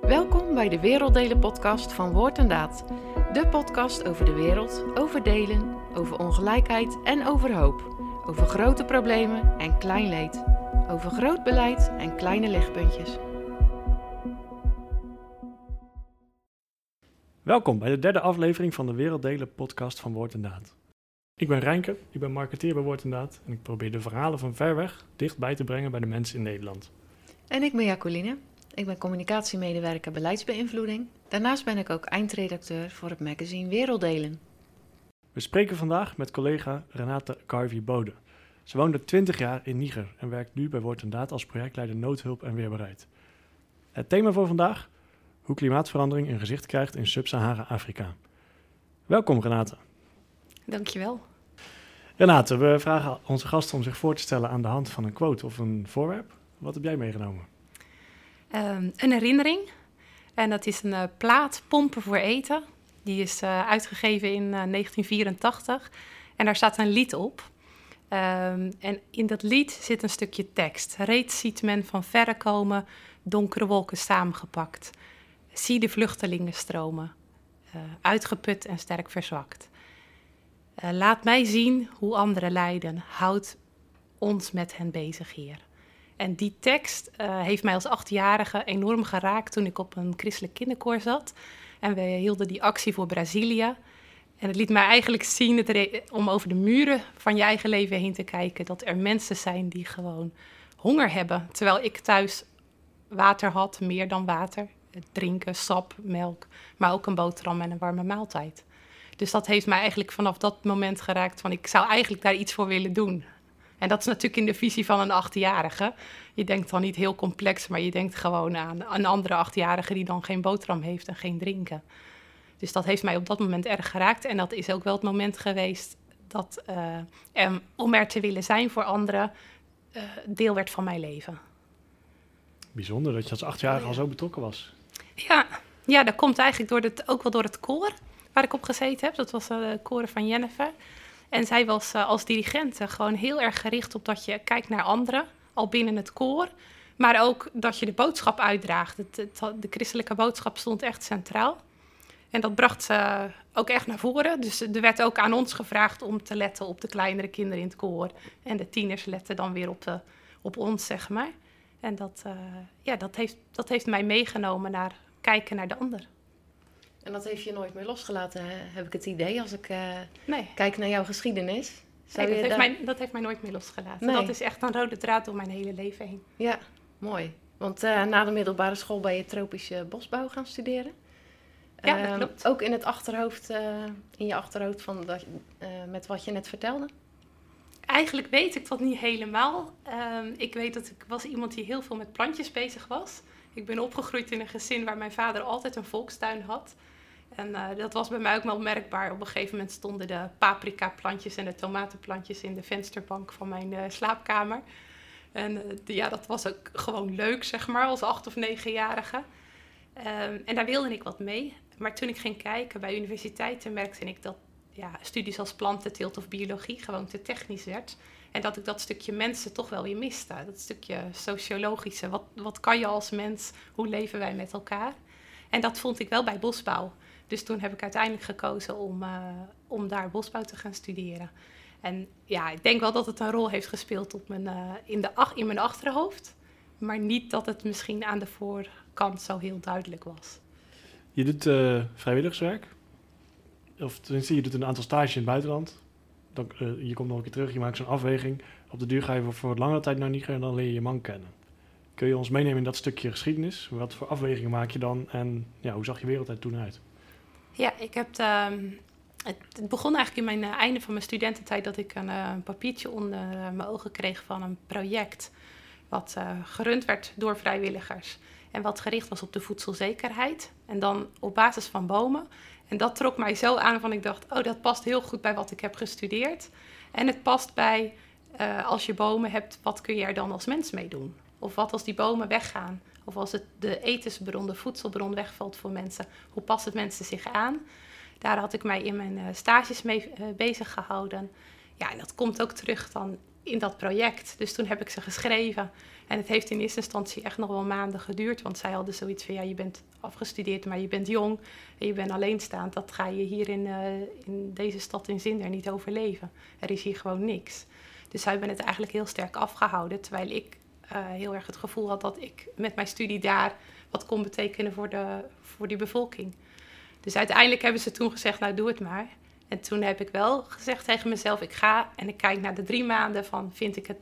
Welkom bij de Werelddelen podcast van Woord en Daad. De podcast over de wereld, over delen, over ongelijkheid en over hoop. Over grote problemen en klein leed. Over groot beleid en kleine lichtpuntjes. Welkom bij de derde aflevering van de Werelddelen podcast van Woord en Daad. Ik ben Rijnke, ik ben marketeer bij Woord en Daad en ik probeer de verhalen van ver weg dichtbij te brengen bij de mensen in Nederland. En ik ben Jacoline. Ik ben communicatiemedewerker beleidsbeïnvloeding. Daarnaast ben ik ook eindredacteur voor het magazine Werelddelen. We spreken vandaag met collega Renate Carvi Bode. Ze woonde 20 jaar in Niger en werkt nu bij Woord en Daad als projectleider noodhulp en weerbaarheid. Het thema voor vandaag: hoe klimaatverandering een gezicht krijgt in Sub-Sahara-Afrika. Welkom Renate. Dankjewel. Renate, we vragen onze gasten om zich voor te stellen aan de hand van een quote of een voorwerp. Wat heb jij meegenomen? Um, een herinnering. En dat is een uh, plaat Pompen voor Eten. Die is uh, uitgegeven in uh, 1984. En daar staat een lied op. Um, en in dat lied zit een stukje tekst. Reeds ziet men van verre komen, donkere wolken samengepakt. Zie de vluchtelingen stromen, uitgeput en sterk verzwakt. laat mij zien hoe anderen lijden. Houd ons met hen bezig, Heer. En die tekst uh, heeft mij als achtjarige enorm geraakt toen ik op een christelijk kinderkoor zat. En we hielden die actie voor Brazilië. En het liet mij eigenlijk zien, het om over de muren van je eigen leven heen te kijken, dat er mensen zijn die gewoon honger hebben. Terwijl ik thuis water had, meer dan water. Drinken, sap, melk, maar ook een boterham en een warme maaltijd. Dus dat heeft mij eigenlijk vanaf dat moment geraakt van ik zou eigenlijk daar iets voor willen doen. En dat is natuurlijk in de visie van een achtjarige. Je denkt dan niet heel complex, maar je denkt gewoon aan een andere achtjarige die dan geen boterham heeft en geen drinken. Dus dat heeft mij op dat moment erg geraakt. En dat is ook wel het moment geweest dat uh, om er te willen zijn voor anderen uh, deel werd van mijn leven. Bijzonder dat je als achtjarige ja. al zo betrokken was. Ja, ja dat komt eigenlijk door het, ook wel door het koor waar ik op gezeten heb. Dat was de uh, koren van Jennifer. En zij was uh, als dirigente gewoon heel erg gericht op dat je kijkt naar anderen, al binnen het koor. Maar ook dat je de boodschap uitdraagt. De christelijke boodschap stond echt centraal. En dat bracht ze ook echt naar voren. Dus er werd ook aan ons gevraagd om te letten op de kleinere kinderen in het koor. En de tieners letten dan weer op, de, op ons, zeg maar. En dat, uh, ja, dat, heeft, dat heeft mij meegenomen naar kijken naar de ander. En dat heeft je nooit meer losgelaten, heb ik het idee, als ik uh, nee. kijk naar jouw geschiedenis. Nee, dat, heeft daar... mij, dat heeft mij nooit meer losgelaten. Nee. Dat is echt een rode draad door mijn hele leven heen. Ja, mooi. Want uh, na de middelbare school ben je tropische bosbouw gaan studeren. Ja, dat klopt. Um, ook in het achterhoofd, uh, in je achterhoofd van dat, met wat je net vertelde? Eigenlijk weet ik dat niet helemaal. Um, ik weet dat ik was iemand die heel veel met plantjes bezig was. Ik ben opgegroeid in een gezin waar mijn vader altijd een volkstuin had. En uh, dat was bij mij ook wel merkbaar. Op een gegeven moment stonden de paprika-plantjes en de tomatenplantjes in de vensterbank van mijn uh, slaapkamer. En de, ja, dat was ook gewoon leuk, zeg maar, als acht- of negenjarige. Um, en daar wilde ik wat mee. Maar toen ik ging kijken bij universiteiten, merkte ik dat ja, studies als plantenteelt of biologie gewoon te technisch werd. En dat ik dat stukje mensen toch wel weer miste. Dat stukje sociologische. Wat, wat kan je als mens? Hoe leven wij met elkaar? En dat vond ik wel bij bosbouw. Dus toen heb ik uiteindelijk gekozen om, uh, om daar bosbouw te gaan studeren. En ja, ik denk wel dat het een rol heeft gespeeld op mijn, uh, in, de, in mijn achterhoofd. Maar niet dat het misschien aan de voorkant zo heel duidelijk was. Je doet uh, vrijwilligerswerk. Of tenminste, je doet een aantal stages in het buitenland. Dan, uh, je komt nog een keer terug, je maakt zo'n afweging. Op de duur ga je voor, wat langere tijd naar Niger en dan leer je je man kennen. Kun je ons meenemen in dat stukje geschiedenis? Wat voor afwegingen maak je dan en ja, hoe zag je wereld er toen uit? Ja, ik heb um, het, begon eigenlijk in mijn uh, einde van mijn studententijd dat ik een, een papiertje onder mijn ogen kreeg van een project wat gerund werd door vrijwilligers en wat gericht was op de voedselzekerheid en dan op basis van bomen. En dat trok mij zo aan van ik dacht, oh dat past heel goed bij wat ik heb gestudeerd en het past bij als je bomen hebt, wat kun je er dan als mens mee doen? Of wat als die bomen weggaan? Of als het de etensbron, de voedselbron wegvalt voor mensen, hoe past het mensen zich aan? Daar had ik mij in mijn uh, stages mee uh, bezig gehouden. Ja, en dat komt ook terug dan in dat project. Dus toen heb ik ze geschreven. En het heeft in eerste instantie echt nog wel maanden geduurd. Want zij hadden zoiets van, ja, je bent afgestudeerd, maar je bent jong. En je bent alleenstaand. Dat ga je hier in, eh, in deze stad in Zinder niet overleven. Er is hier gewoon niks. Dus zij hebben het eigenlijk heel sterk afgehouden. Terwijl ik uh, heel erg het gevoel had dat ik met mijn studie daar wat kon betekenen voor, de, voor die bevolking. Dus uiteindelijk hebben ze toen gezegd, nou doe het maar. En toen heb ik wel gezegd tegen mezelf, ik ga en ik kijk naar de drie maanden van, vind ik het,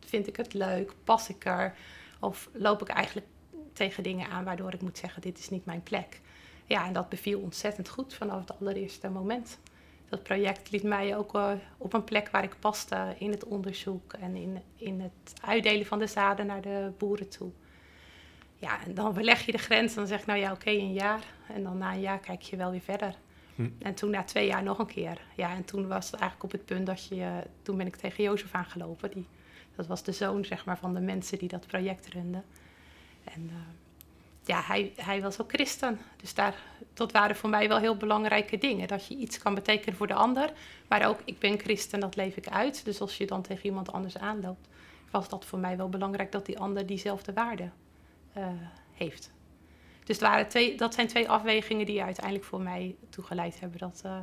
vind ik het leuk, pas ik er? Of loop ik eigenlijk tegen dingen aan waardoor ik moet zeggen, dit is niet mijn plek. Ja, en dat beviel ontzettend goed vanaf het allereerste moment. Dat project liet mij ook uh, op een plek waar ik paste in het onderzoek en in, in het uitdelen van de zaden naar de boeren toe. Ja, en dan verleg je de grens en dan zeg ik, nou ja, oké, een jaar. En dan na een jaar kijk je wel weer verder. Hm. En toen na twee jaar nog een keer. Ja, en toen was het eigenlijk op het punt dat je... Toen ben ik tegen Jozef aangelopen. Die, dat was de zoon, zeg maar, van de mensen die dat project runden. En uh, ja, hij, hij was ook christen. Dus daar, dat waren voor mij wel heel belangrijke dingen. Dat je iets kan betekenen voor de ander. Maar ook, ik ben christen, dat leef ik uit. Dus als je dan tegen iemand anders aanloopt... was dat voor mij wel belangrijk dat die ander diezelfde waarde uh, heeft. Dus het waren twee, dat zijn twee afwegingen die uiteindelijk voor mij toegeleid hebben dat, uh,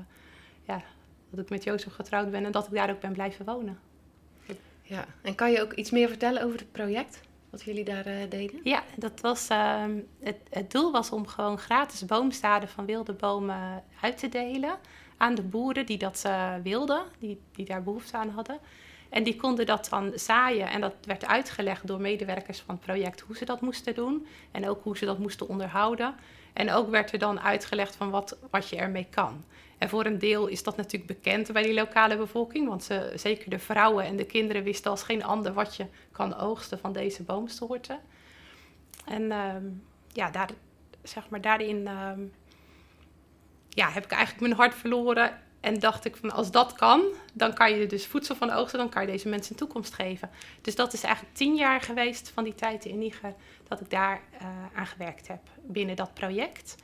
ja, dat ik met Jozef getrouwd ben en dat ik daar ook ben blijven wonen. Ja, en kan je ook iets meer vertellen over het project? Wat jullie daar uh, deden? Ja, dat was, uh, het, het doel was om gewoon gratis boomstaden van wilde bomen uit te delen aan de boeren die dat uh, wilden, die, die daar behoefte aan hadden. En die konden dat dan zaaien en dat werd uitgelegd door medewerkers van het project hoe ze dat moesten doen en ook hoe ze dat moesten onderhouden. En ook werd er dan uitgelegd van wat, wat je ermee kan. En voor een deel is dat natuurlijk bekend bij die lokale bevolking, want ze, zeker de vrouwen en de kinderen wisten als geen ander wat je kan oogsten van deze boomsoorten. En uh, ja, daar, zeg maar, daarin uh, ja, heb ik eigenlijk mijn hart verloren en dacht ik van als dat kan, dan kan je dus voedsel van oogsten, dan kan je deze mensen een toekomst geven. Dus dat is eigenlijk tien jaar geweest van die tijd in Niger dat ik daar uh, aan gewerkt heb binnen dat project.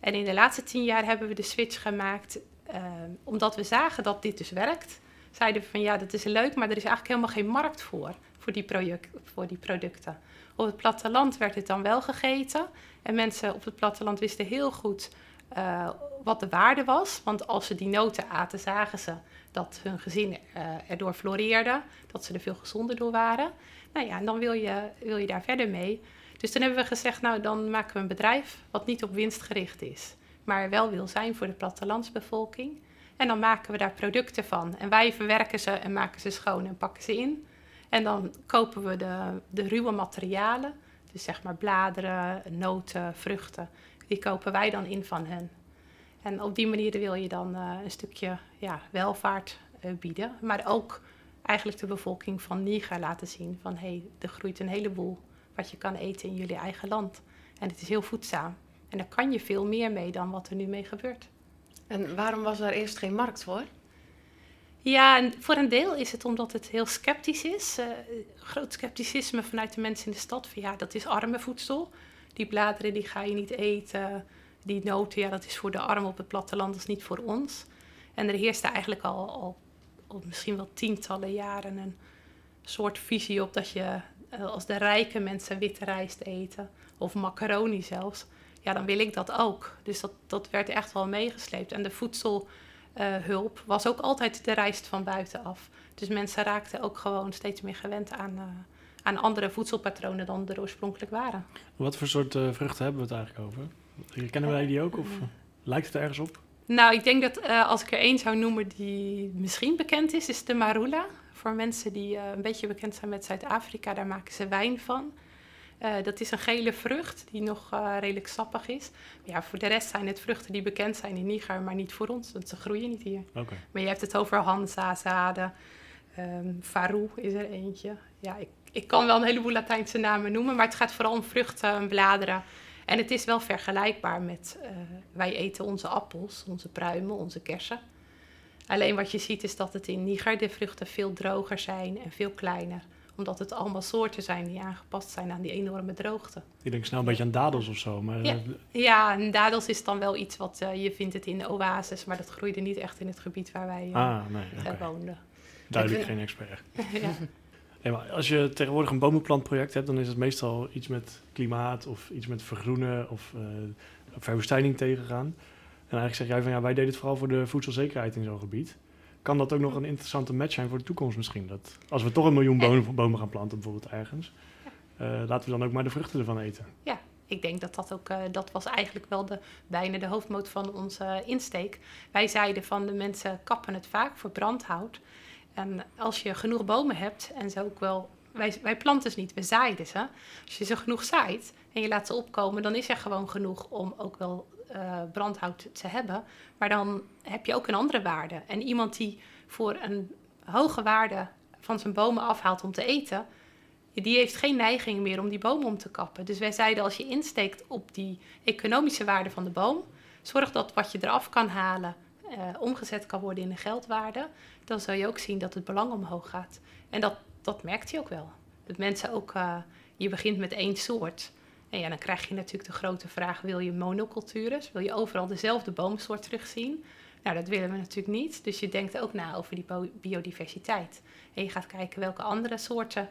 En in de laatste tien jaar hebben we de switch gemaakt, uh, omdat we zagen dat dit dus werkt. Zeiden we van ja, dat is leuk, maar er is eigenlijk helemaal geen markt voor, voor die, project, voor die producten. Op het platteland werd het dan wel gegeten. En mensen op het platteland wisten heel goed uh, wat de waarde was. Want als ze die noten aten, zagen ze dat hun gezin uh, erdoor floreerde, dat ze er veel gezonder door waren. Nou ja, en dan wil je, wil je daar verder mee. Dus toen hebben we gezegd, nou dan maken we een bedrijf wat niet op winst gericht is, maar wel wil zijn voor de plattelandsbevolking. En dan maken we daar producten van. En wij verwerken ze en maken ze schoon en pakken ze in. En dan kopen we de, de ruwe materialen, dus zeg maar bladeren, noten, vruchten, die kopen wij dan in van hen. En op die manier wil je dan uh, een stukje ja, welvaart uh, bieden. Maar ook eigenlijk de bevolking van Niger laten zien van hé, hey, er groeit een heleboel wat je kan eten in jullie eigen land. En het is heel voedzaam. En daar kan je veel meer mee dan wat er nu mee gebeurt. En waarom was daar eerst geen markt voor? Ja, en voor een deel is het omdat het heel sceptisch is. Uh, groot scepticisme vanuit de mensen in de stad. Van ja, dat is arme voedsel. Die bladeren die ga je niet eten die noten, ja, dat is voor de armen op het platteland, dat is niet voor ons. En er heerste eigenlijk al, al, misschien wel tientallen jaren een soort visie op dat je eh, als de rijke mensen witte rijst eten, of macaroni zelfs, ja, dan wil ik dat ook. Dus dat, dat werd echt wel meegesleept. En de voedselhulp uh, was ook altijd de rijst van buitenaf. Dus mensen raakten ook gewoon steeds meer gewend aan, uh, aan andere voedselpatronen dan er oorspronkelijk waren. Wat voor soort vruchten hebben we het eigenlijk over? Kennen wij die ook of lijkt het ergens op? Nou, ik denk dat uh, als ik er één zou noemen die misschien bekend is, is de marula. Voor mensen die uh, een beetje bekend zijn met Zuid-Afrika, daar maken ze wijn van. Uh, dat is een gele vrucht die nog redelijk sappig is. Maar ja, voor de rest zijn het vruchten die bekend zijn in Niger, maar niet voor ons, want ze groeien niet hier. Okay. Maar je hebt het over Hansa, zaden, um, Faroe is er eentje. Ja, ik, ik kan wel een heleboel Latijnse namen noemen, maar het gaat vooral om vruchten en bladeren en het is wel vergelijkbaar met, uh, wij eten onze appels, onze pruimen, onze kersen. Alleen wat je ziet is dat het in Niger de vruchten veel droger zijn en veel kleiner. Omdat het allemaal soorten zijn die aangepast zijn aan die enorme droogte. Ik denk snel een beetje aan dadels of zo. Maar, ja. ja, en dadels is dan wel iets wat uh, je vindt het in de oases, maar dat groeide niet echt in het gebied waar wij uh, ah, nee, okay. woonden. duidelijk Ik vind- geen expert. ja. Nee, maar als je tegenwoordig een bomenplantproject hebt, dan is het meestal iets met klimaat of iets met vergroenen of eh, verwoestijning tegengaan. En eigenlijk zeg jij van ja, wij deden het vooral voor de voedselzekerheid in zo'n gebied. Kan dat ook nog een interessante match zijn voor de toekomst misschien? Dat als we toch een miljoen bomen, bomen gaan planten bijvoorbeeld ergens, eh, laten we dan ook maar de vruchten ervan eten. Ik denk dat dat ook, eh, dat was eigenlijk wel de, bijna de hoofdmoot van onze insteek. Wij zeiden van de mensen kappen het vaak voor brandhout. En als je genoeg bomen hebt, en ze ook wel, wij, wij planten ze niet, we zaaien ze. Als je ze genoeg zaait en je laat ze opkomen, dan is er gewoon genoeg om ook wel eh, brandhout te hebben. Maar dan heb je ook een andere waarde. En iemand die voor een hoge waarde van zijn bomen afhaalt om te eten, die heeft geen neiging meer om die boom om te kappen. Dus wij zeiden als je insteekt op die economische waarde van de boom, zorg dat wat je eraf kan halen omgezet kan worden in een geldwaarde, dan zul je ook zien dat het belang omhoog gaat. En dat, dat merkt je ook wel. Dat mensen ook, eh, je begint met één soort. En ja, dan krijg je natuurlijk de grote vraag, wil je monocultures? Wil je overal dezelfde boomsoort terugzien? Nou, dat willen we natuurlijk niet. Dus je denkt ook na over die biodiversiteit. En je gaat kijken welke andere soorten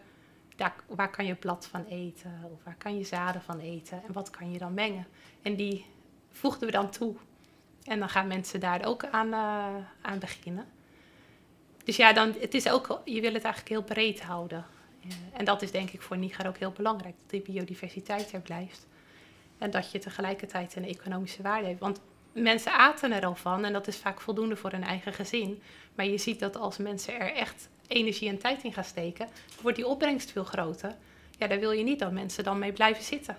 daar, waar kan je blad van eten of waar kan je zaden van eten en wat kan je dan mengen. En die voegden we dan toe. En dan gaan mensen daar ook aan, eh, aan beginnen. Dus ja, dan, het is ook, je wil het eigenlijk heel breed houden. Eh, en dat is denk ik voor Niger ook heel belangrijk, dat die biodiversiteit er blijft. En dat je tegelijkertijd een economische waarde hebt. Want mensen aten er al van en dat is vaak voldoende voor hun eigen gezin. Maar je ziet dat als mensen er echt energie en tijd in gaan steken, wordt die opbrengst veel groter. Ja, daar wil je niet dat mensen dan mee blijven zitten.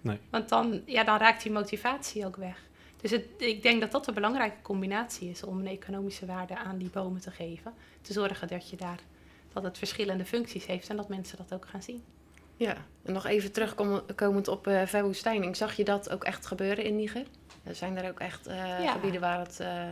Nee. Want dan, ja, dan raakt die motivatie ook weg. Dus het, ik denk dat dat een belangrijke combinatie is om een economische waarde aan die bomen te geven. Te zorgen dat je daar dat het verschillende functies heeft en dat mensen dat ook gaan zien. Ja, en nog even terugkomend op eh verwoestijning. Zag je dat ook echt gebeuren in Niger? Er zijn er ook echt eh, Ja. gebieden waar het... eh,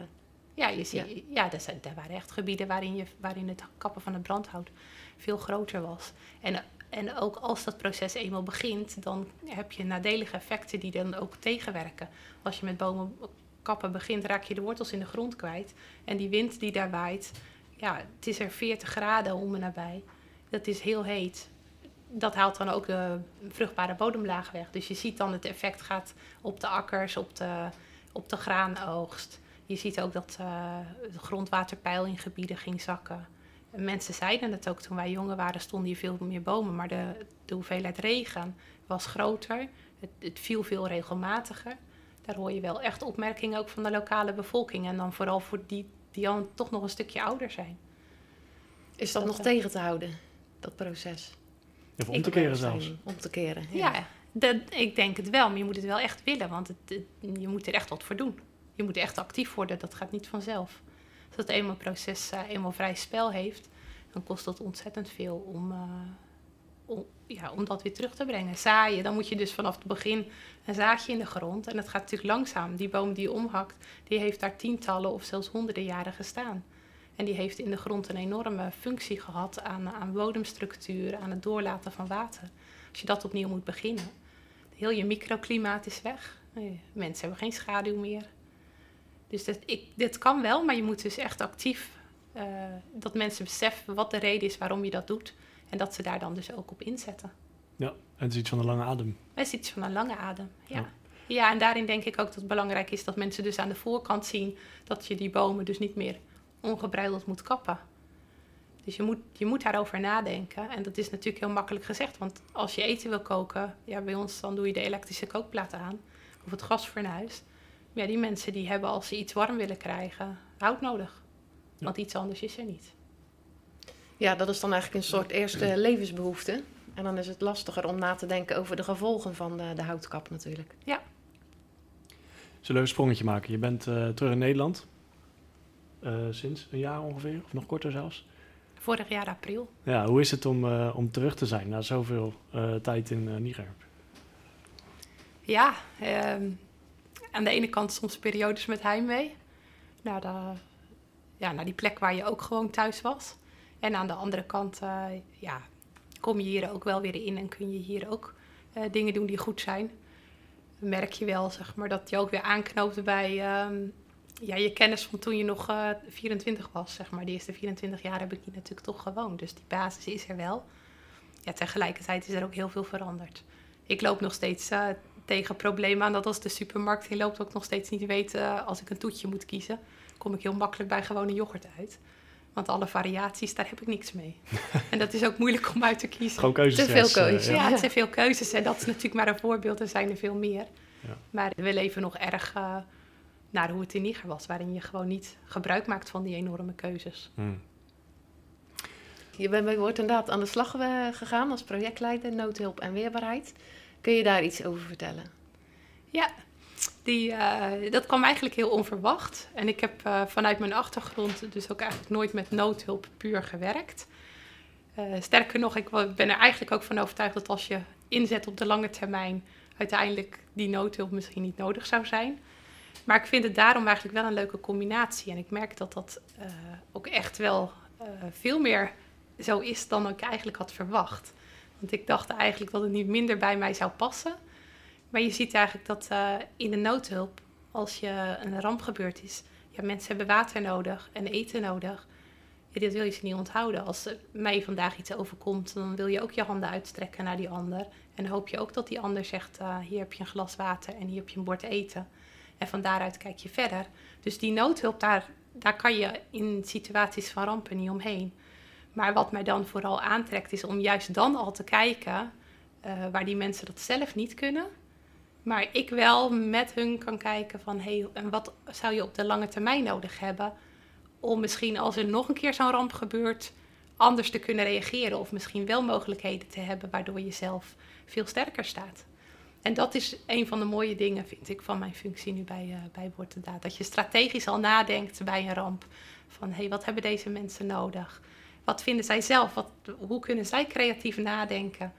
Ja, je ziet, ja. er, zijn, er waren echt gebieden waarin, je, waarin het kappen van het brandhout veel groter was. En, en ook als dat proces eenmaal begint, dan heb je nadelige effecten die dan ook tegenwerken. Als je met bomen kappen begint, raak je de wortels in de grond kwijt. En die wind die daar waait, ja, het is er 40 graden om en nabij. Dat is heel heet. Dat haalt dan ook de vruchtbare bodemlaag weg. Dus je ziet dan het effect gaat op de akkers, op de, op de graanoogst. Je ziet ook dat eh het grondwaterpeil in gebieden ging zakken. En mensen zeiden het ook toen wij jonger waren, stonden hier veel meer bomen. Maar de, de hoeveelheid regen was groter. Het, het viel veel regelmatiger. Daar hoor je wel echt opmerkingen ook van de lokale bevolking. En dan vooral voor die die dan toch nog een stukje ouder zijn. is dat Dat, nog eh, tegen te houden, dat proces? Of om Ik te keren zelfs. Om te keren, Ja, dat, ik denk het wel. Maar je moet het wel echt willen. Want het, het- je moet er echt wat voor doen. Je moet echt actief worden. Dat gaat niet vanzelf. Als het eenmaal proces eh, eenmaal vrij spel heeft, dan kost dat ontzettend veel om, eh, om, ja, om dat weer terug te brengen. Zaaien, dan moet je dus vanaf het begin een zaadje in de grond. En dat gaat natuurlijk langzaam. Die boom die je omhakt, die heeft daar tientallen of zelfs honderden jaren gestaan. En die heeft in de grond een enorme functie gehad aan, aan bodemstructuur, aan het doorlaten van water. Als je dat opnieuw moet beginnen. Heel je microklimaat is weg. Eh, Mensen hebben geen schaduw meer. Dus dat, ik, dit kan wel, maar je moet dus echt actief... eh, dat mensen beseffen wat de reden is waarom je dat doet. En dat ze daar dan dus ook op inzetten. Ja, en het is iets van een lange adem. Het is iets van een lange adem, ja. Ja. ja. en daarin denk ik ook dat het belangrijk is dat mensen dus aan de voorkant zien... dat je die bomen dus niet meer ongebreideld moet kappen. Dus je moet, je moet daarover nadenken. En dat is natuurlijk heel makkelijk gezegd. Want als je eten wil koken, ja, bij ons dan doe je de elektrische kookplaat aan. Of het gasfornuis. Ja, die mensen die hebben als ze iets warm willen krijgen, hout nodig. Want iets anders is er niet. Ja, dat is dan eigenlijk een soort eerste levensbehoefte. En dan is het lastiger om na te denken over de gevolgen van de, de houtkap natuurlijk. Zullen we een sprongetje maken? Je bent eh, terug in Nederland. Eh, sinds een jaar ongeveer, of nog korter zelfs. Vorig jaar april. Ja, hoe is het om, eh, om terug te zijn na zoveel eh, tijd in Niger? Ja, ehm, aan de ene kant soms periodes met heimwee. Naar, ja, naar die plek waar je ook gewoon thuis was. En aan de andere kant eh, ja, kom je hier ook wel weer in en kun je hier ook eh, dingen doen die goed zijn. Merk je wel zeg maar, dat je ook weer aanknoopt bij, ehm, ja, je kennis van toen je nog uh, 24 was, zeg maar. De eerste 24 jaar heb ik hier natuurlijk toch gewoond. Dus die basis is er wel. Ja, tegelijkertijd is er ook heel veel veranderd. Ik loop nog steeds tegen problemen aan dat als de supermarkt in loopt, ook nog steeds niet weet uh, als ik een toetje moet kiezen. Kom ik heel makkelijk bij gewone yoghurt uit. Want alle variaties, daar heb ik niks mee. en dat is ook moeilijk om uit te kiezen. Gewoon keuzes. Te veel keuzes. ja. ja, te veel keuzes. En dat is natuurlijk maar een voorbeeld. Er zijn er veel meer. Ja. Maar we leven nog erg uh, naar hoe het in Niger was. Waarin je gewoon niet gebruik maakt van die enorme keuzes. Hmm. Je bent bij Woord inderdaad aan de slag gegaan als projectleider noodhulp en weerbaarheid. Kun je daar iets over vertellen? Ja, die, uh, dat kwam eigenlijk heel onverwacht. En ik heb uh, vanuit mijn achtergrond dus ook eigenlijk nooit met noodhulp puur gewerkt. Uh, sterker nog, ik ben er eigenlijk ook van overtuigd dat als je inzet op de lange termijn, uiteindelijk die noodhulp misschien niet nodig zou zijn. Maar ik vind het daarom eigenlijk wel een leuke combinatie. En ik merk dat dat ook echt wel veel meer zo is dan ik eigenlijk had verwacht. Want ik dacht eigenlijk dat het niet minder bij mij zou passen. Maar je ziet eigenlijk dat uh, in de noodhulp, als je een ramp gebeurd is, ja, mensen hebben water nodig en eten nodig. Ja, dit wil je ze niet onthouden. Als mij vandaag iets overkomt, dan wil je ook je handen uitstrekken naar die ander. En hoop je ook dat die ander zegt, uh, hier heb je een glas water en hier heb je een bord eten. En van daaruit kijk je verder. Dus die noodhulp, daar, daar kan je in situaties van rampen niet omheen. Maar wat mij dan vooral aantrekt, is om juist dan al te kijken uh, waar die mensen dat zelf niet kunnen. Maar ik wel met hun kan kijken van hé, hey, en wat zou je op de lange termijn nodig hebben om misschien als er nog een keer zo'n ramp gebeurt, anders te kunnen reageren. Of misschien wel mogelijkheden te hebben waardoor je zelf veel sterker staat. En dat is een van de mooie dingen, vind ik, van mijn functie nu bij, uh, bij Wortendaad. Dat je strategisch al nadenkt bij een ramp. Van hé, hey, wat hebben deze mensen nodig? Wat vinden zij zelf? Wat, hoe kunnen zij creatief nadenken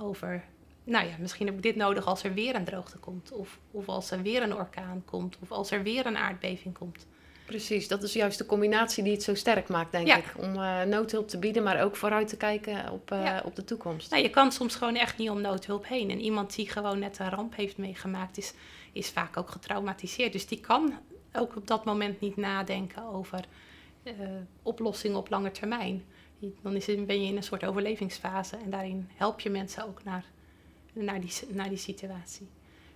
over, nou ja, misschien heb ik dit nodig als er weer een droogte komt. Of, of als er weer een orkaan komt. Of als er weer een aardbeving komt. Precies, dat is juist de combinatie die het zo sterk maakt, denk ik. Om uh, noodhulp te bieden, maar ook vooruit te kijken op, uh, ja. op de toekomst. Nou, je kan soms gewoon echt niet om noodhulp heen. En iemand die gewoon net een ramp heeft meegemaakt, is, is vaak ook getraumatiseerd. Dus die kan ook op dat moment niet nadenken over uh, oplossingen op lange termijn. Dan is het, ben je in een soort overlevingsfase en daarin help je mensen ook naar, naar, die, naar die situatie.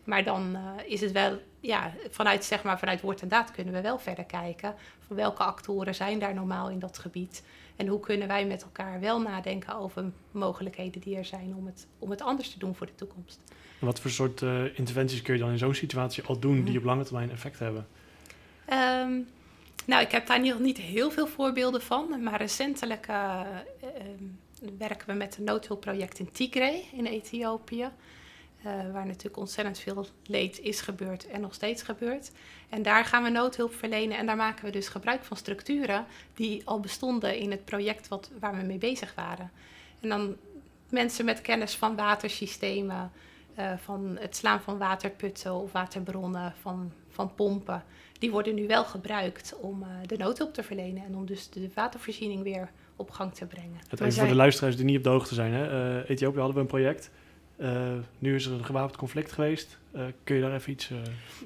Maar dan uh, is het wel, ja, vanuit, zeg maar, vanuit woord en daad kunnen we wel verder kijken. Van welke actoren zijn daar normaal in dat gebied? En hoe kunnen wij met elkaar wel nadenken over mogelijkheden die er zijn om het, om het anders te doen voor de toekomst? En wat voor soort uh, interventies kun je dan in zo'n situatie al doen die op lange termijn effect hebben? Um, nou, ik heb daar nog niet heel veel voorbeelden van, maar recentelijk uh, uh, werken we met een noodhulpproject in Tigray in Ethiopië. Uh, waar natuurlijk ontzettend veel leed is gebeurd en nog steeds gebeurt. En daar gaan we noodhulp verlenen en daar maken we dus gebruik van structuren die al bestonden in het project wat, waar we mee bezig waren. En dan mensen met kennis van watersystemen, uh, van het slaan van waterputten of waterbronnen, van, van pompen die worden nu wel gebruikt om uh, de noodhulp te verlenen en om dus de watervoorziening weer op gang te brengen. Het even voor de luisteraars die niet op de hoogte zijn. Hè? Uh, Ethiopië hadden we een project. Uh, nu is er een gewapend conflict geweest. kun je daar even iets...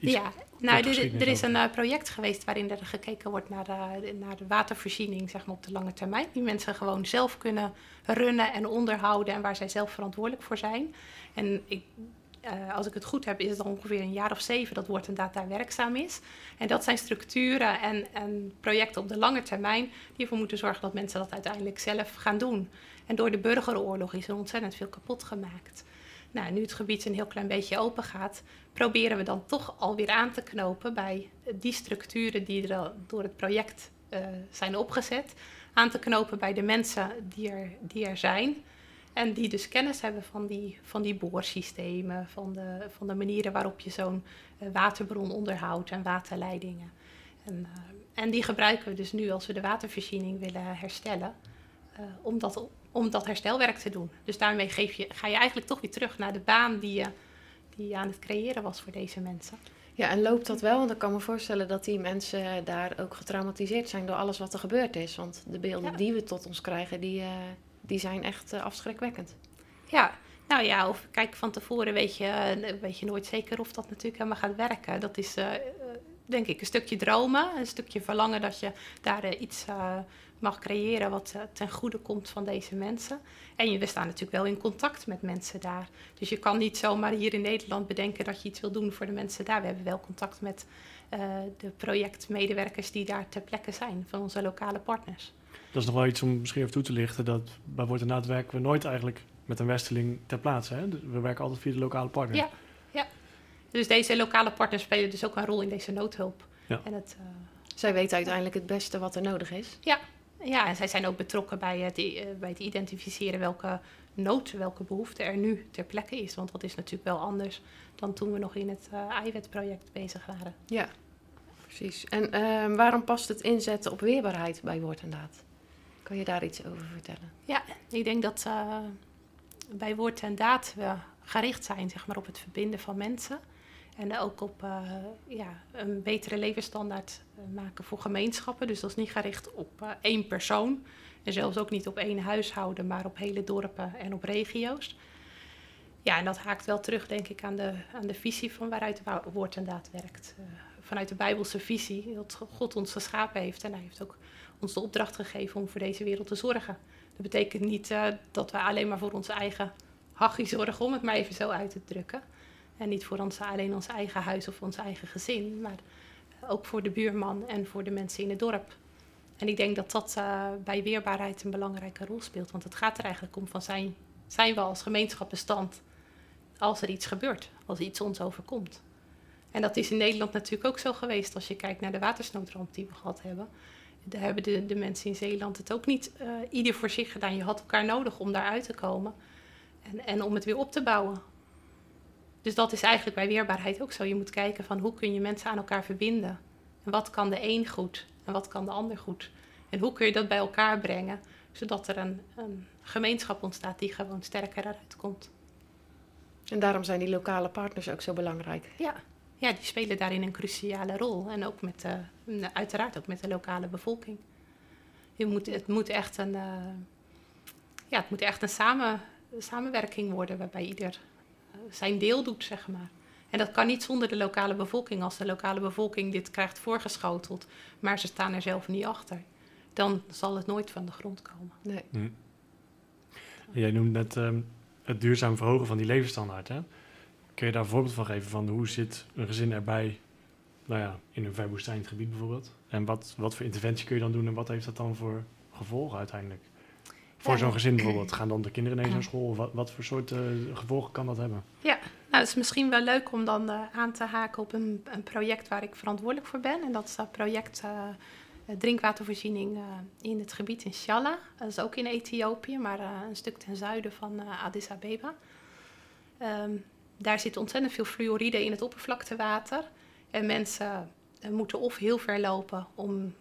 iets ja, nou, er, er is een project geweest waarin er gekeken wordt naar de, naar de watervoorziening zeg maar, op de lange termijn. Die mensen gewoon zelf kunnen runnen en onderhouden en waar zij zelf verantwoordelijk voor zijn. En ik uh, als ik het goed heb, is het ongeveer een jaar of zeven dat wordt inderdaad daar werkzaam is. En dat zijn structuren en, en projecten op de lange termijn die ervoor moeten zorgen dat mensen dat uiteindelijk zelf gaan doen. En door de burgeroorlog is er ontzettend veel kapot gemaakt. Nou, nu het gebied een heel klein beetje open gaat, proberen we dan toch alweer aan te knopen bij die structuren die er door het project uh, zijn opgezet. Aan te knopen bij de mensen die er, die er zijn. En die dus kennis hebben van die, van die boorsystemen, van de, van de manieren waarop je zo'n uh, waterbron onderhoudt en waterleidingen. En, uh, en die gebruiken we dus nu als we de watervoorziening willen herstellen, om, dat, om dat herstelwerk te doen. Dus daarmee geef je, ga je eigenlijk toch weer terug naar de baan die je, die je aan het creëren was voor deze mensen. Ja, en loopt dat wel? Want ik kan me voorstellen dat die mensen daar ook getraumatiseerd zijn door alles wat er gebeurd is. Want de beelden ja. die we tot ons krijgen, die, die zijn echt uh, afschrikwekkend. Ja, nou ja, of kijk, van tevoren weet je, weet je nooit zeker of dat natuurlijk helemaal gaat werken. Dat is, uh, denk ik, een stukje dromen, een stukje verlangen dat je daar eh, iets mag creëren wat uh, ten goede komt van deze mensen. En je, we staan natuurlijk wel in contact met mensen daar. Dus je kan niet zomaar hier in Nederland bedenken dat je iets wil doen voor de mensen daar. We hebben wel contact met de projectmedewerkers die daar ter plekke zijn, van onze lokale partners. Dat is nog wel iets om misschien even toe te lichten. Dat bij Wordt Inderdaad werken we nooit eigenlijk met een westeling ter plaatse. Hè? Dus we werken altijd via de lokale partner. Ja, ja. Dus deze lokale partners spelen dus ook een rol in deze noodhulp. Ja. En het, uh, zij weten uiteindelijk het beste wat er nodig is. Ja, ja en zij zijn ook betrokken bij het, uh, bij het identificeren welke nood, welke behoefte er nu ter plekke is. Want dat is natuurlijk wel anders dan toen we nog in het uh, eiwitproject bezig waren. Ja, precies. En ehm, waarom past het inzetten op weerbaarheid bij Woord en Daad? Kan je daar iets over vertellen? Ja, ik denk dat uh, bij woord en daad we gericht zijn zeg maar, op het verbinden van mensen. En ook op uh, ja, een betere levensstandaard maken voor gemeenschappen. Dus dat is niet gericht op uh, één persoon. En zelfs ook niet op één huishouden, maar op hele dorpen en op regio's. Ja, en dat haakt wel terug, denk ik, aan de, aan de visie van waaruit woord en daad werkt. vanuit de Bijbelse visie, dat God ons geschapen heeft. En hij heeft ook ons de opdracht gegeven om voor deze wereld te zorgen. Dat betekent niet dat we alleen maar voor onze eigen hachie zorgen, om het maar even zo uit te drukken. En niet voor ons, alleen ons eigen huis of ons eigen gezin, maar ook voor de buurman en voor de mensen in het dorp. En ik denk dat dat uh, bij weerbaarheid een belangrijke rol speelt. Want het gaat er eigenlijk om van zijn, zijn we als gemeenschap bestand als er iets gebeurt, als iets ons overkomt. En dat is in Nederland natuurlijk ook zo geweest als je kijkt naar de watersnoodramp die we gehad hebben daar hebben de, de mensen in Zeeland het ook niet uh, ieder voor zich gedaan. Je had elkaar nodig om daaruit te komen en, en om het weer op te bouwen. Dus dat is eigenlijk bij weerbaarheid ook zo. Je moet kijken van hoe kun je mensen aan elkaar verbinden. En wat kan de een goed en wat kan de ander goed. En hoe kun je dat bij elkaar brengen, zodat er een, een gemeenschap ontstaat die gewoon sterker eruit komt. En daarom zijn die lokale partners ook zo belangrijk. Ja, ja, die spelen daarin een cruciale rol. En ook met, uiteraard ook met de lokale bevolking. Je moet, het, moet echt een, uh, ja, het moet echt een samen, samenwerking worden waarbij ieder zijn deel doet, zeg maar. En dat kan niet zonder de lokale bevolking. Als de lokale bevolking dit krijgt voorgeschoteld, maar ze staan er zelf niet achter, dan zal het nooit van de grond komen. Nee. Hm. Jij noemt net um, het duurzaam verhogen van die levensstandaard. Hè? Kun je daar een voorbeeld van geven van hoe zit een gezin erbij, nou ja, in een verwoestijnd gebied bijvoorbeeld? En wat, wat voor interventie kun je dan doen en wat heeft dat dan voor gevolgen uiteindelijk? Voor zo'n gezin bijvoorbeeld, gaan dan de kinderen ineens naar school? Wat, wat voor soort eh, gevolgen kan dat hebben? Ja, nou, het is misschien wel leuk om dan uh, aan te haken op een, een, project waar ik verantwoordelijk voor ben. En dat is dat project uh, drinkwatervoorziening in het gebied in Shala. Dat is ook in Ethiopië, maar een stuk ten zuiden van Addis Abeba. Um, daar zit ontzettend veel fluoride in het oppervlaktewater. En mensen moeten of heel ver lopen om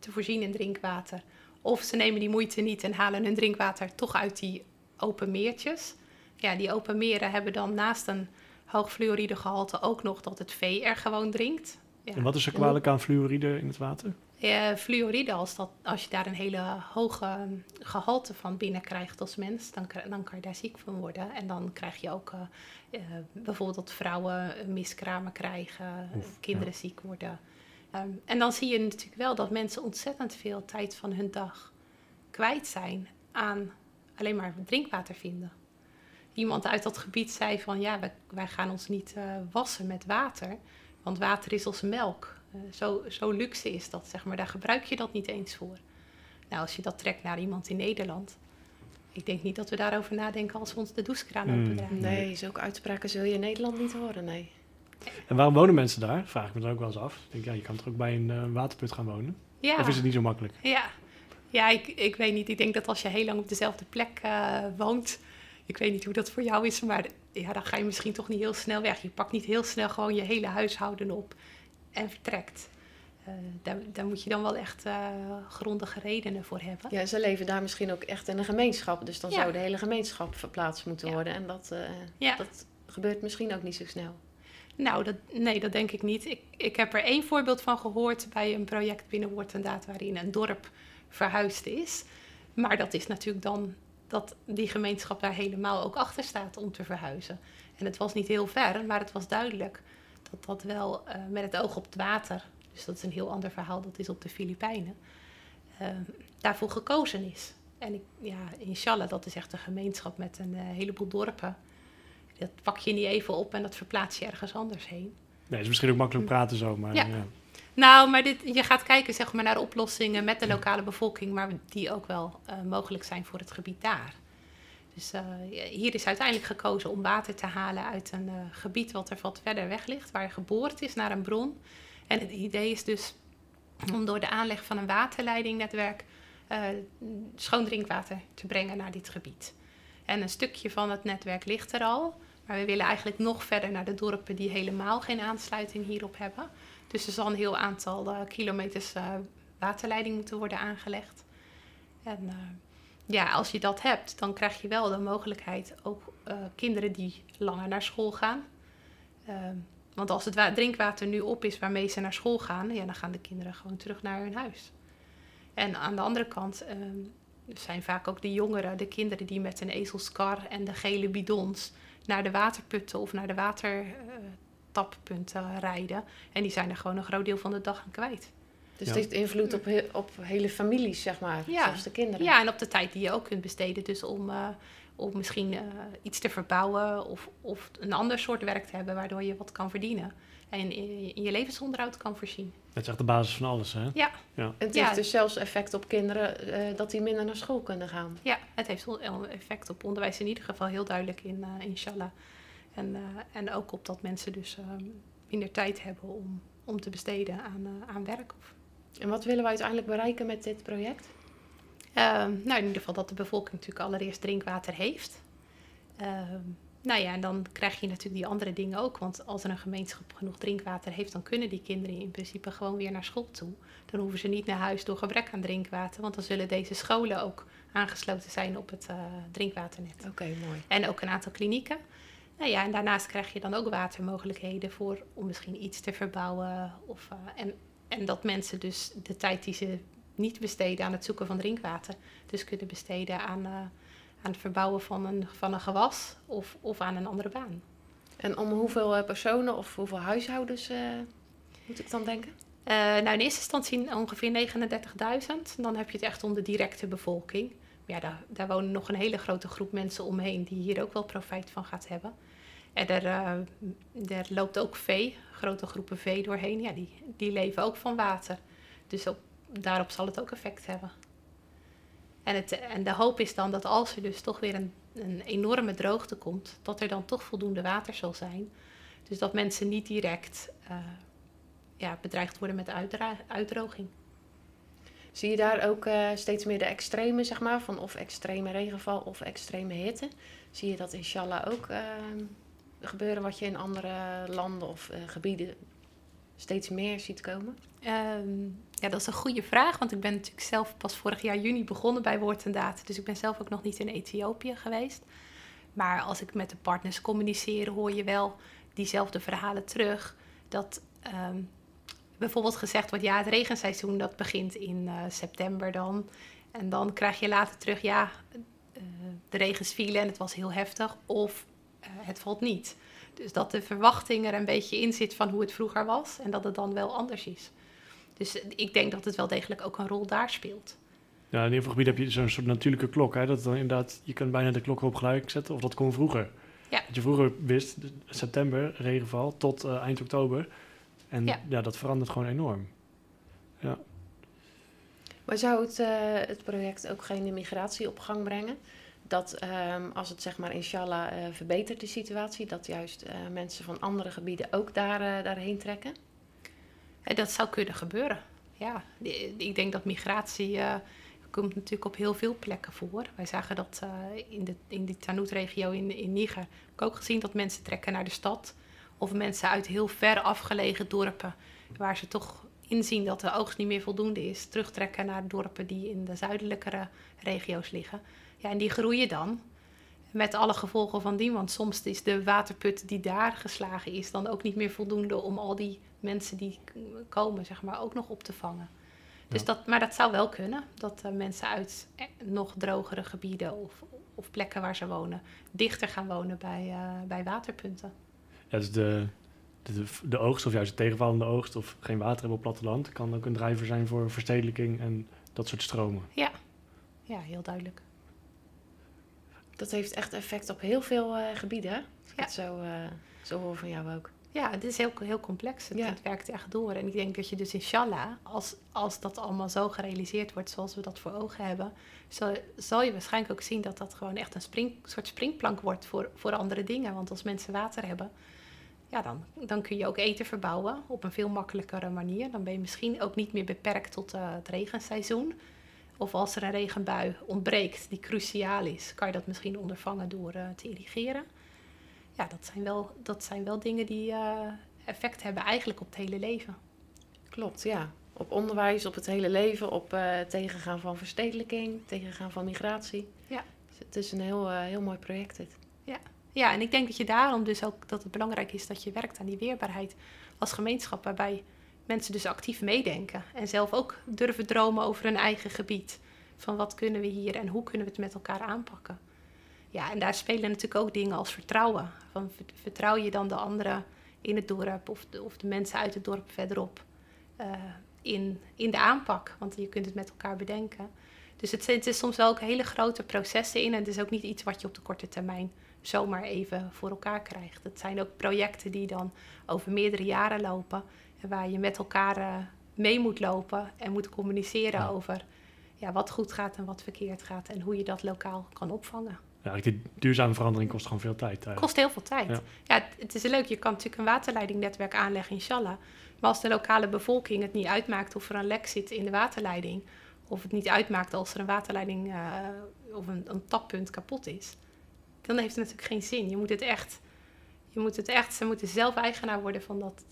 te voorzien in drinkwater. Of ze nemen die moeite niet en halen hun drinkwater toch uit die open meertjes. Ja, die open meren hebben dan naast een hoog fluoridegehalte ook nog dat het vee er gewoon drinkt. Ja. En wat is er kwalijk aan fluoride in het water? Ja, fluoride, als, dat, als je daar een hele hoge gehalte van binnenkrijgt als mens, dan, dan kan je daar ziek van worden. En dan krijg je ook uh, uh, bijvoorbeeld dat vrouwen miskramen krijgen, Oef, kinderen ja. ziek worden. Um, en dan zie je natuurlijk wel dat mensen ontzettend veel tijd van hun dag kwijt zijn aan alleen maar drinkwater vinden. Iemand uit dat gebied zei van ja, wij, wij gaan ons niet uh, wassen met water, want water is als melk. Uh, zo, zo luxe is dat, zeg maar. Daar gebruik je dat niet eens voor. Nou, als je dat trekt naar iemand in Nederland, ik denk niet dat we daarover nadenken als we ons de douchekraan Mm. opendraaien. Nee, zulke uitspraken zul je in Nederland niet horen, nee. En waarom wonen mensen daar? Vraag ik me dan ook wel eens af. Ik denk, ja, je kan toch ook bij een uh, waterput gaan wonen? Ja. Of is het niet zo makkelijk? Ja, ja ik, ik weet niet. Ik denk dat als je heel lang op dezelfde plek uh, woont, ik weet niet hoe dat voor jou is, maar ja, dan ga je misschien toch niet heel snel weg. Je pakt niet heel snel gewoon je hele huishouden op en vertrekt. Uh, daar, daar, moet je dan wel echt uh, grondige redenen voor hebben. Ja, ze leven daar misschien ook echt in een gemeenschap. Dus dan Ja. zou de hele gemeenschap verplaatst moeten Ja. worden. En dat, eh, Ja. dat gebeurt misschien ook niet zo snel. Nou, dat, nee, dat denk ik niet. Ik, ik heb er één voorbeeld van gehoord bij een project binnen Woord en Daad waarin een dorp verhuisd is. Maar dat is natuurlijk dan dat die gemeenschap daar helemaal ook achter staat om te verhuizen. En het was niet heel ver, maar het was duidelijk dat dat wel eh, met het oog op het water, dus dat is een heel ander verhaal, dat is op de Filipijnen, uh, daarvoor gekozen is. En ik, ja, inshallah, dat is echt een gemeenschap met een uh, heleboel dorpen. Dat pak je niet even op en dat verplaats je ergens anders heen. Nee, is misschien ook makkelijk praten zo, maar... Ja. ja. Nou, maar dit, je gaat kijken zeg maar, naar oplossingen met de lokale bevolking, maar die ook wel uh, mogelijk zijn voor het gebied daar. Dus uh, hier is uiteindelijk gekozen om water te halen uit een uh, gebied wat er wat verder weg ligt, waar je geboord is naar een bron. En het idee is dus om door de aanleg van een waterleidingnetwerk schoon drinkwater te brengen naar dit gebied. En een stukje van het netwerk ligt er al, maar we willen eigenlijk nog verder naar de dorpen die helemaal geen aansluiting hierop hebben. Dus er zal een heel aantal uh, kilometers uh, waterleiding moeten worden aangelegd. En uh, ja, als je dat hebt, dan krijg je wel de mogelijkheid ook kinderen die langer naar school gaan. Ehm, want als het drinkwater nu op is waarmee ze naar school gaan, ja, dan gaan de kinderen gewoon terug naar hun huis. En aan de andere kant ehm, zijn vaak ook de jongeren, de kinderen die met een ezelskar en de gele bidons naar de waterputten of naar de watertappunten rijden. En die zijn er gewoon een groot deel van de dag aan kwijt. Dus het heeft invloed op, he op hele families, zeg maar, ja. zelfs de kinderen. Ja, en op de tijd die je ook kunt besteden. Dus om, uh, om misschien uh, iets te verbouwen of, of een ander soort werk te hebben... waardoor je wat kan verdienen en in, in je levensonderhoud kan voorzien. Dat is echt de basis van alles, hè? Ja. ja. Het heeft dus zelfs effect op kinderen uh, dat die minder naar school kunnen gaan. Ja, het heeft effect op onderwijs in ieder geval heel duidelijk in uh, inshallah. En, uh, en ook op dat mensen dus minder tijd hebben om, om te besteden aan, aan werk. En wat willen we uiteindelijk bereiken met dit project? Ehm, nou, in ieder geval dat de bevolking natuurlijk allereerst drinkwater heeft. Ehm, nou ja, en dan krijg je natuurlijk die andere dingen ook. Want als er een gemeenschap genoeg drinkwater heeft, dan kunnen die kinderen in principe gewoon weer naar school toe. Dan hoeven ze niet naar huis door gebrek aan drinkwater. Want dan zullen deze scholen ook aangesloten zijn op het uh, drinkwaternet. Oké, okay, mooi. En ook een aantal klinieken. Nou ja, en daarnaast krijg je dan ook watermogelijkheden voor om misschien iets te verbouwen. Of, uh, en, en dat mensen dus de tijd die ze niet besteden aan het zoeken van drinkwater, dus kunnen besteden aan. Uh, aan het verbouwen van een, van een gewas of, of aan een andere baan. En om hoeveel personen of hoeveel huishoudens uh, moet ik dan denken? Uh, nou, in eerste instantie ongeveer 39.000. Dan heb je het echt om de directe bevolking. Maar ja, daar, daar wonen nog een hele grote groep mensen omheen die hier ook wel profijt van gaat hebben. En er, uh, er loopt ook vee, grote groepen vee doorheen. Ja, die, die leven ook van water. Dus op, daarop zal het ook effect hebben. En, het, en de hoop is dan dat als er dus toch weer een, een enorme droogte komt, dat er dan toch voldoende water zal zijn. Dus dat mensen niet direct uh, ja, bedreigd worden met uitdroging. Zie je daar ook uh, steeds meer de extreme, zeg maar, van of extreme regenval of extreme hitte? Zie je dat inshallah ook uh, gebeuren wat je in andere landen of gebieden steeds meer ziet komen? Um, ja, dat is een goede vraag, want ik ben natuurlijk zelf pas vorig jaar juni begonnen bij Woord en Daad. Dus ik ben zelf ook nog niet in Ethiopië geweest. Maar als ik met de partners communiceer, hoor je wel diezelfde verhalen terug. Dat um, bijvoorbeeld gezegd wordt, ja, het regenseizoen dat begint in uh, september dan. En dan krijg je later terug, ja, uh, de regens vielen en het was heel heftig. Of uh, het valt niet. Dus dat de verwachting er een beetje in zit van hoe het vroeger was en dat het dan wel anders is. Dus ik denk dat het wel degelijk ook een rol daar speelt. Ja, in ieder geval gebied heb je zo'n soort natuurlijke klok. Hè? Dat dan inderdaad, je kunt bijna de klok op gelijk zetten. Of dat kon vroeger. Ja. Dat je vroeger wist, september, regenval, tot uh, eind oktober. En ja. ja. dat verandert gewoon enorm. Ja. Maar zou het, uh, het project ook geen migratie op gang brengen? Dat um, als het zeg maar inshallah uh, verbetert de situatie, dat juist mensen van andere gebieden ook daar, daarheen trekken? Dat zou kunnen gebeuren. Ja, ik denk dat migratie komt natuurlijk op heel veel plekken voor. Wij zagen dat in, de, in die Tanout-regio in, in Niger. Ik heb ook gezien dat mensen trekken naar de stad. Of mensen uit heel ver afgelegen dorpen, waar ze toch inzien dat de oogst niet meer voldoende is, terugtrekken naar dorpen die in de zuidelijkere regio's liggen. Ja, en die groeien dan. Met alle gevolgen van die, want soms is de waterput die daar geslagen is dan ook niet meer voldoende om al die mensen die komen, zeg maar, ook nog op te vangen. Dus Ja. dat, maar dat zou wel kunnen, dat eh, mensen uit eh, nog drogere gebieden of, of plekken waar ze wonen, dichter gaan wonen bij, eh, bij waterpunten. Ja, dus de, de, de oogst of juist de tegenvallende oogst of geen water hebben op platteland kan ook een drijver zijn voor verstedelijking en dat soort stromen. Ja, ja heel duidelijk. Dat heeft echt effect op heel veel eh, gebieden, hè? Ja. het zo, eh, zo hoor van jou ook. Ja, het is heel, heel complex. Het, Ja. het werkt echt door. En ik denk dat je dus inshallah, als, als dat allemaal zo gerealiseerd wordt zoals we dat voor ogen hebben, zal, zal je waarschijnlijk ook zien dat dat gewoon echt een spring, soort springplank wordt voor, voor andere dingen. Want als mensen water hebben, ja, dan, dan kun je ook eten verbouwen op een veel makkelijkere manier. Dan ben je misschien ook niet meer beperkt tot eh, het regenseizoen. Of als er een regenbui ontbreekt die cruciaal is, kan je dat misschien ondervangen door eh, te irrigeren. Ja, dat zijn wel, dat zijn wel dingen die eh, effect hebben eigenlijk op het hele leven. Klopt, ja. Op onderwijs, op het hele leven, op eh, tegengaan van verstedelijking, tegengaan van migratie. Ja. Dus het is een heel, heel mooi project dit. Ja, en ik denk dat je daarom dus ook dat het belangrijk is dat je werkt aan die weerbaarheid als gemeenschap, waarbij mensen dus actief meedenken en zelf ook durven dromen over hun eigen gebied. Van wat kunnen we hier en hoe kunnen we het met elkaar aanpakken. Ja, en daar spelen natuurlijk ook dingen als vertrouwen. Van ver- vertrouw je dan de anderen in het dorp of de, of de mensen uit het dorp verderop eh, in, in de aanpak? Want je kunt het met elkaar bedenken. Dus het, het is soms wel ook hele grote processen in en het is ook niet iets wat je op de korte termijn zomaar even voor elkaar krijgt. Het zijn ook projecten die dan over meerdere jaren lopen en waar je met elkaar eh, mee moet lopen en moet communiceren Ja. over ja, wat goed gaat en wat verkeerd gaat en hoe je dat lokaal kan opvangen. Ja, die duurzame verandering kost gewoon veel tijd. Het eigenlijk. kost heel veel tijd. Ja. Ja. het, het is leuk, je kan natuurlijk een waterleidingnetwerk aanleggen, inshallah. Maar als de lokale bevolking het niet uitmaakt of er een lek zit in de waterleiding, of het niet uitmaakt als er een waterleiding eh, of een, een tappunt kapot is, dan heeft het natuurlijk geen zin. Je moet het echt, je moet het echt ze moeten zelf eigenaar worden van dat,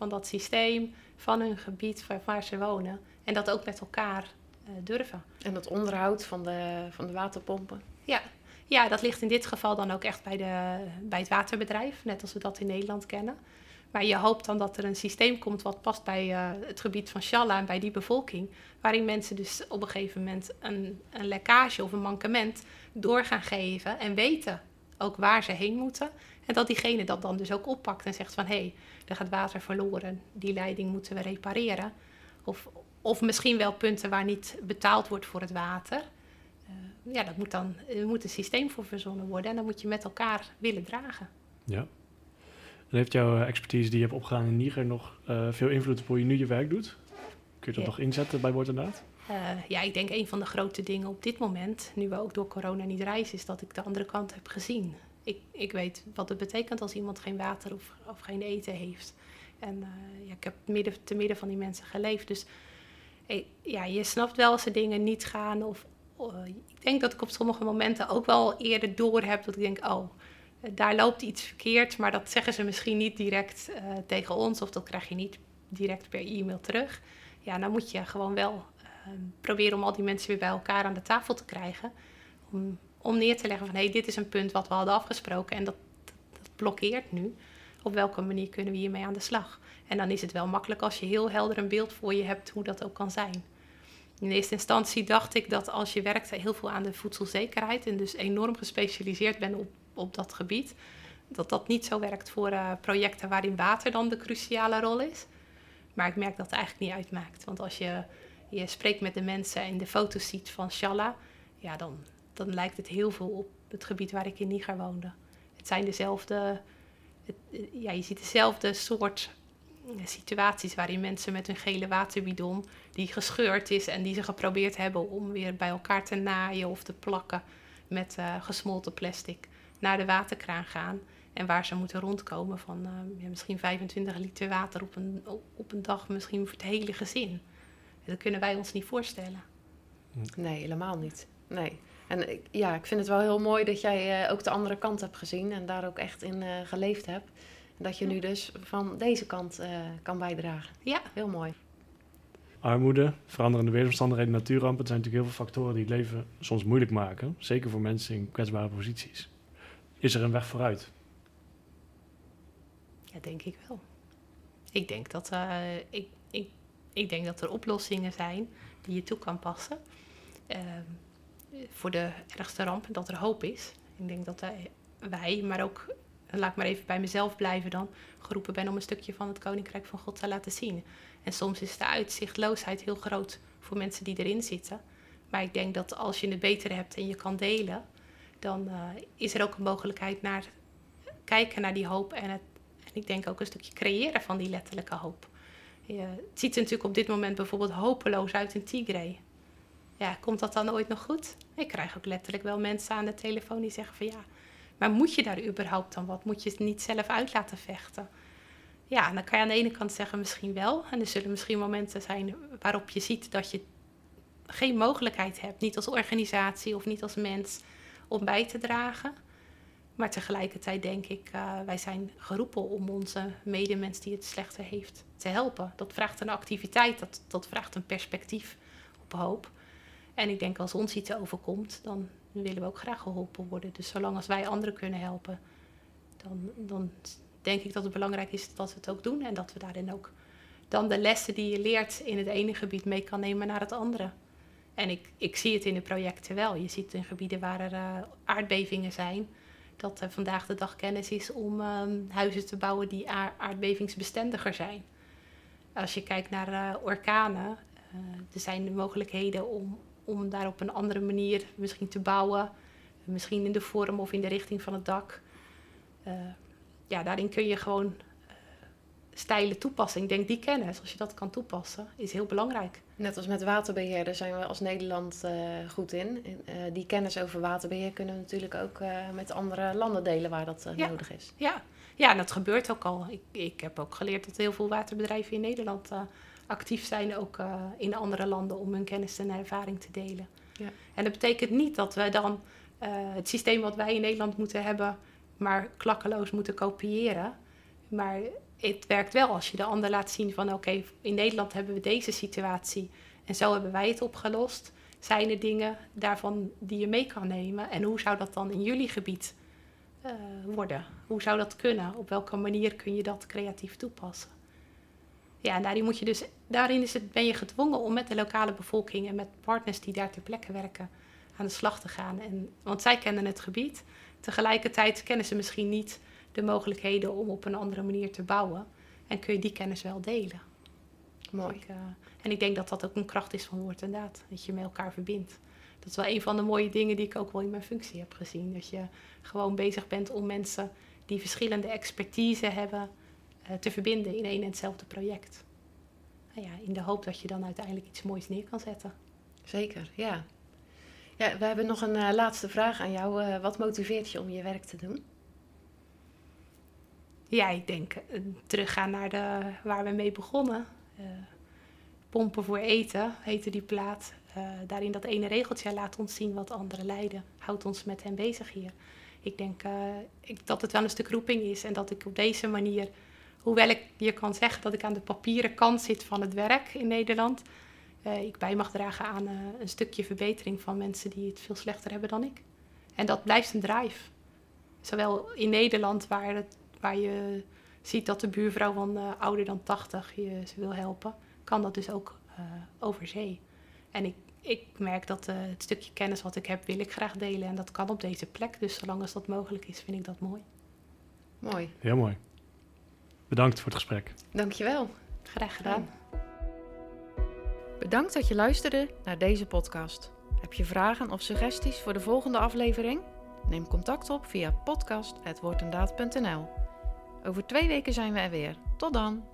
van dat systeem, van hun gebied waar, waar ze wonen. En dat ook met elkaar eh, durven. En het onderhoud van de, van de waterpompen. Ja. ja, dat ligt in dit geval dan ook echt bij, de, bij het waterbedrijf, net als we dat in Nederland kennen. Maar je hoopt dan dat er een systeem komt wat past bij eh, het gebied van Shalla en bij die bevolking. Waarin mensen dus op een gegeven moment een, een lekkage of een mankement door gaan geven en weten ook waar ze heen moeten. En dat diegene dat dan dus ook oppakt en zegt van hé, hey, er gaat water verloren, die leiding moeten we repareren. Of, of misschien wel punten waar niet betaald wordt voor het water. Eh, ja, dat moet dan, er moet een systeem voor verzonnen worden en dan moet je met elkaar willen dragen. Ja. En heeft jouw expertise die je hebt opgedaan in Niger nog eh, veel invloed op hoe je nu je werk doet? Kun je dat Ja. nog inzetten bij Woord en Daad? Eh, ja, ik denk een van de grote dingen op dit moment, nu we ook door corona niet reizen, is dat ik de andere kant heb gezien. Ik, ik weet wat het betekent als iemand geen water of, geen eten heeft. En eh, ja, ik heb midden, te midden van die mensen geleefd. Dus eh, ja, je snapt wel als er dingen niet gaan. Of, oh, ik denk dat ik op sommige momenten ook wel eerder door heb dat ik denk, oh, eh, daar loopt iets verkeerd. Maar dat zeggen ze misschien niet direct tegen ons of dat krijg je niet direct per e-mail terug. Ja, dan moet je gewoon wel eh, proberen om al die mensen weer bij elkaar aan de tafel te krijgen. Om, om neer te leggen van, hé, hey, dit is een punt wat we hadden afgesproken en dat, dat blokkeert nu. Op welke manier kunnen we hiermee aan de slag? En dan is het wel makkelijk als je heel helder een beeld voor je hebt hoe dat ook kan zijn. In eerste instantie dacht ik dat als je werkt heel veel aan de voedselzekerheid en dus enorm gespecialiseerd bent op, op dat gebied, dat dat niet zo werkt voor eh, projecten waarin water dan de cruciale rol is. Maar ik merk dat het eigenlijk niet uitmaakt. Want als je, je spreekt met de mensen en de foto's ziet van Shalla, ja, dan, dan lijkt het heel veel op het gebied waar ik in Niger woonde. Het zijn dezelfde, het, ja, je ziet dezelfde soort eh, situaties waarin mensen met een gele waterbidon die gescheurd is en die ze geprobeerd hebben om weer bij elkaar te naaien of te plakken met eh, gesmolten plastic naar de waterkraan gaan. En waar ze moeten rondkomen van eh, ja, misschien 25 liter water op een, op een dag, misschien voor het hele gezin. Dat kunnen wij ons niet voorstellen. Nee, helemaal niet. Nee. En ik- ja, ik vind het wel heel mooi dat jij eh, ook de andere kant hebt gezien en daar ook echt in eh, geleefd hebt. En dat je nu dus van deze kant eh, kan bijdragen. Ja, Heel mooi. Armoede, veranderende weersomstandigheden, natuurrampen. Het zijn natuurlijk heel veel factoren die het leven soms moeilijk maken. Zeker voor mensen in kwetsbare posities. Is er een weg vooruit? ja denk ik wel. Ik denk, dat, eh, ik, ik, ik denk dat er oplossingen zijn die je toe kan passen. Ehm, voor de ergste rampen, dat er hoop is. Ik denk dat wij, maar ook laat ik maar even bij mezelf blijven dan, geroepen ben om een stukje van het Koninkrijk van God te laten zien. En soms is de uitzichtloosheid heel groot voor mensen die erin zitten. Maar ik denk dat als je het beter hebt en je kan delen, dan uh, is er ook een mogelijkheid naar kijken naar die hoop en, het, en ik denk ook een stukje creëren van die letterlijke hoop. Je, het ziet er natuurlijk op dit moment bijvoorbeeld hopeloos uit in Tigray. Ja, komt dat dan ooit nog goed? Ik krijg ook letterlijk wel mensen aan de telefoon die zeggen van ja, maar moet je daar überhaupt dan wat? Moet je het niet zelf uit laten vechten? Ja, dan kan je aan de ene kant zeggen misschien wel. En er zullen misschien momenten zijn waarop je ziet dat je geen mogelijkheid hebt, niet als organisatie of niet als mens, om bij te dragen. Maar tegelijkertijd denk ik, uh, wij zijn geroepen om onze medemens die het slechter heeft te helpen. Dat vraagt een activiteit, dat, dat vraagt een perspectief op hoop. En ik denk als ons iets overkomt, dan willen we ook graag geholpen worden. Dus zolang als wij anderen kunnen helpen, dan, dan denk ik dat het belangrijk is dat we het ook doen. En dat we daarin ook dan de lessen die je leert in het ene gebied mee kan nemen naar het andere. En ik, ik zie het in de projecten wel. Je ziet in gebieden waar er uh, aardbevingen zijn, dat er vandaag de dag kennis is om um, huizen te bouwen die aardbevingsbestendiger zijn. Als je kijkt naar uh, orkanen, uh, er zijn de mogelijkheden om, om daar op een andere manier misschien te bouwen. Misschien in de vorm of in de richting van het dak. ja, daarin kun je gewoon stijlen toepassen. Ik denk die kennis, als je dat kan toepassen, is heel belangrijk. Net als met waterbeheer, daar zijn we als Nederland uh, goed in. Die kennis over waterbeheer kunnen we natuurlijk ook met andere landen delen waar dat ja. nodig is. Ja. ja, en dat gebeurt ook al. Ik, ik heb ook geleerd dat heel veel waterbedrijven in Nederland actief zijn, ook in andere landen, om hun kennis en ervaring te delen. Ja. En dat betekent niet dat we dan het systeem wat wij in Nederland moeten hebben, maar klakkeloos moeten kopiëren. Maar het werkt wel als je de ander laat zien van oké, in Nederland hebben we deze situatie en zo hebben wij het opgelost. Zijn er dingen daarvan die je mee kan nemen? En hoe zou dat dan in jullie gebied uh, worden? Hoe zou dat kunnen? Op welke manier kun je dat creatief toepassen? Ja, en daarin, moet je dus, daarin is het, ben je gedwongen om met de lokale bevolking en met partners die daar ter plekke werken aan de slag te gaan. En, want zij kennen het gebied. Tegelijkertijd kennen ze misschien niet de mogelijkheden om op een andere manier te bouwen. En kun je die kennis wel delen. Mooi. Ik, uh, en ik denk dat dat ook een kracht is van woord en daad. Dat je met elkaar verbindt. Dat is wel een van de mooie dingen die ik ook wel in mijn functie heb gezien. Dat je gewoon bezig bent om mensen die verschillende expertise hebben te verbinden in één en hetzelfde project. Nou ja, in de hoop dat je dan uiteindelijk iets moois neer kan zetten. Zeker, ja. Ja, we hebben nog een uh, laatste vraag aan jou. Uh, wat motiveert je om je werk te doen? Ja, ik denk uh, teruggaan naar de, waar we mee begonnen. Pompen voor eten heette die plaat. Daarin dat ene regeltje laat ons zien wat anderen lijden. Houdt ons met hen bezig hier. Ik denk ik, dat het wel een stuk roeping is en dat ik op deze manier, hoewel ik je kan zeggen dat ik aan de papieren kant zit van het werk in Nederland, ik bij mag dragen aan een stukje verbetering van mensen die het veel slechter hebben dan ik. En dat blijft een drive. Zowel in Nederland, waar het waar je ziet dat de buurvrouw van uh, ouder dan 80 je ze wil helpen, kan dat dus ook uh, over zee. En ik, ik merk dat uh, het stukje kennis wat ik heb, wil ik graag delen. En dat kan op deze plek. Dus zolang als dat mogelijk is, vind ik dat mooi. Mooi. Heel mooi. Bedankt voor het gesprek. Dankjewel. Graag gedaan. Bedankt dat je luisterde naar deze podcast. Heb je vragen of suggesties voor de volgende aflevering? Neem contact op via podcast.woordendaad.nl. Over twee weken zijn we er weer. Tot dan!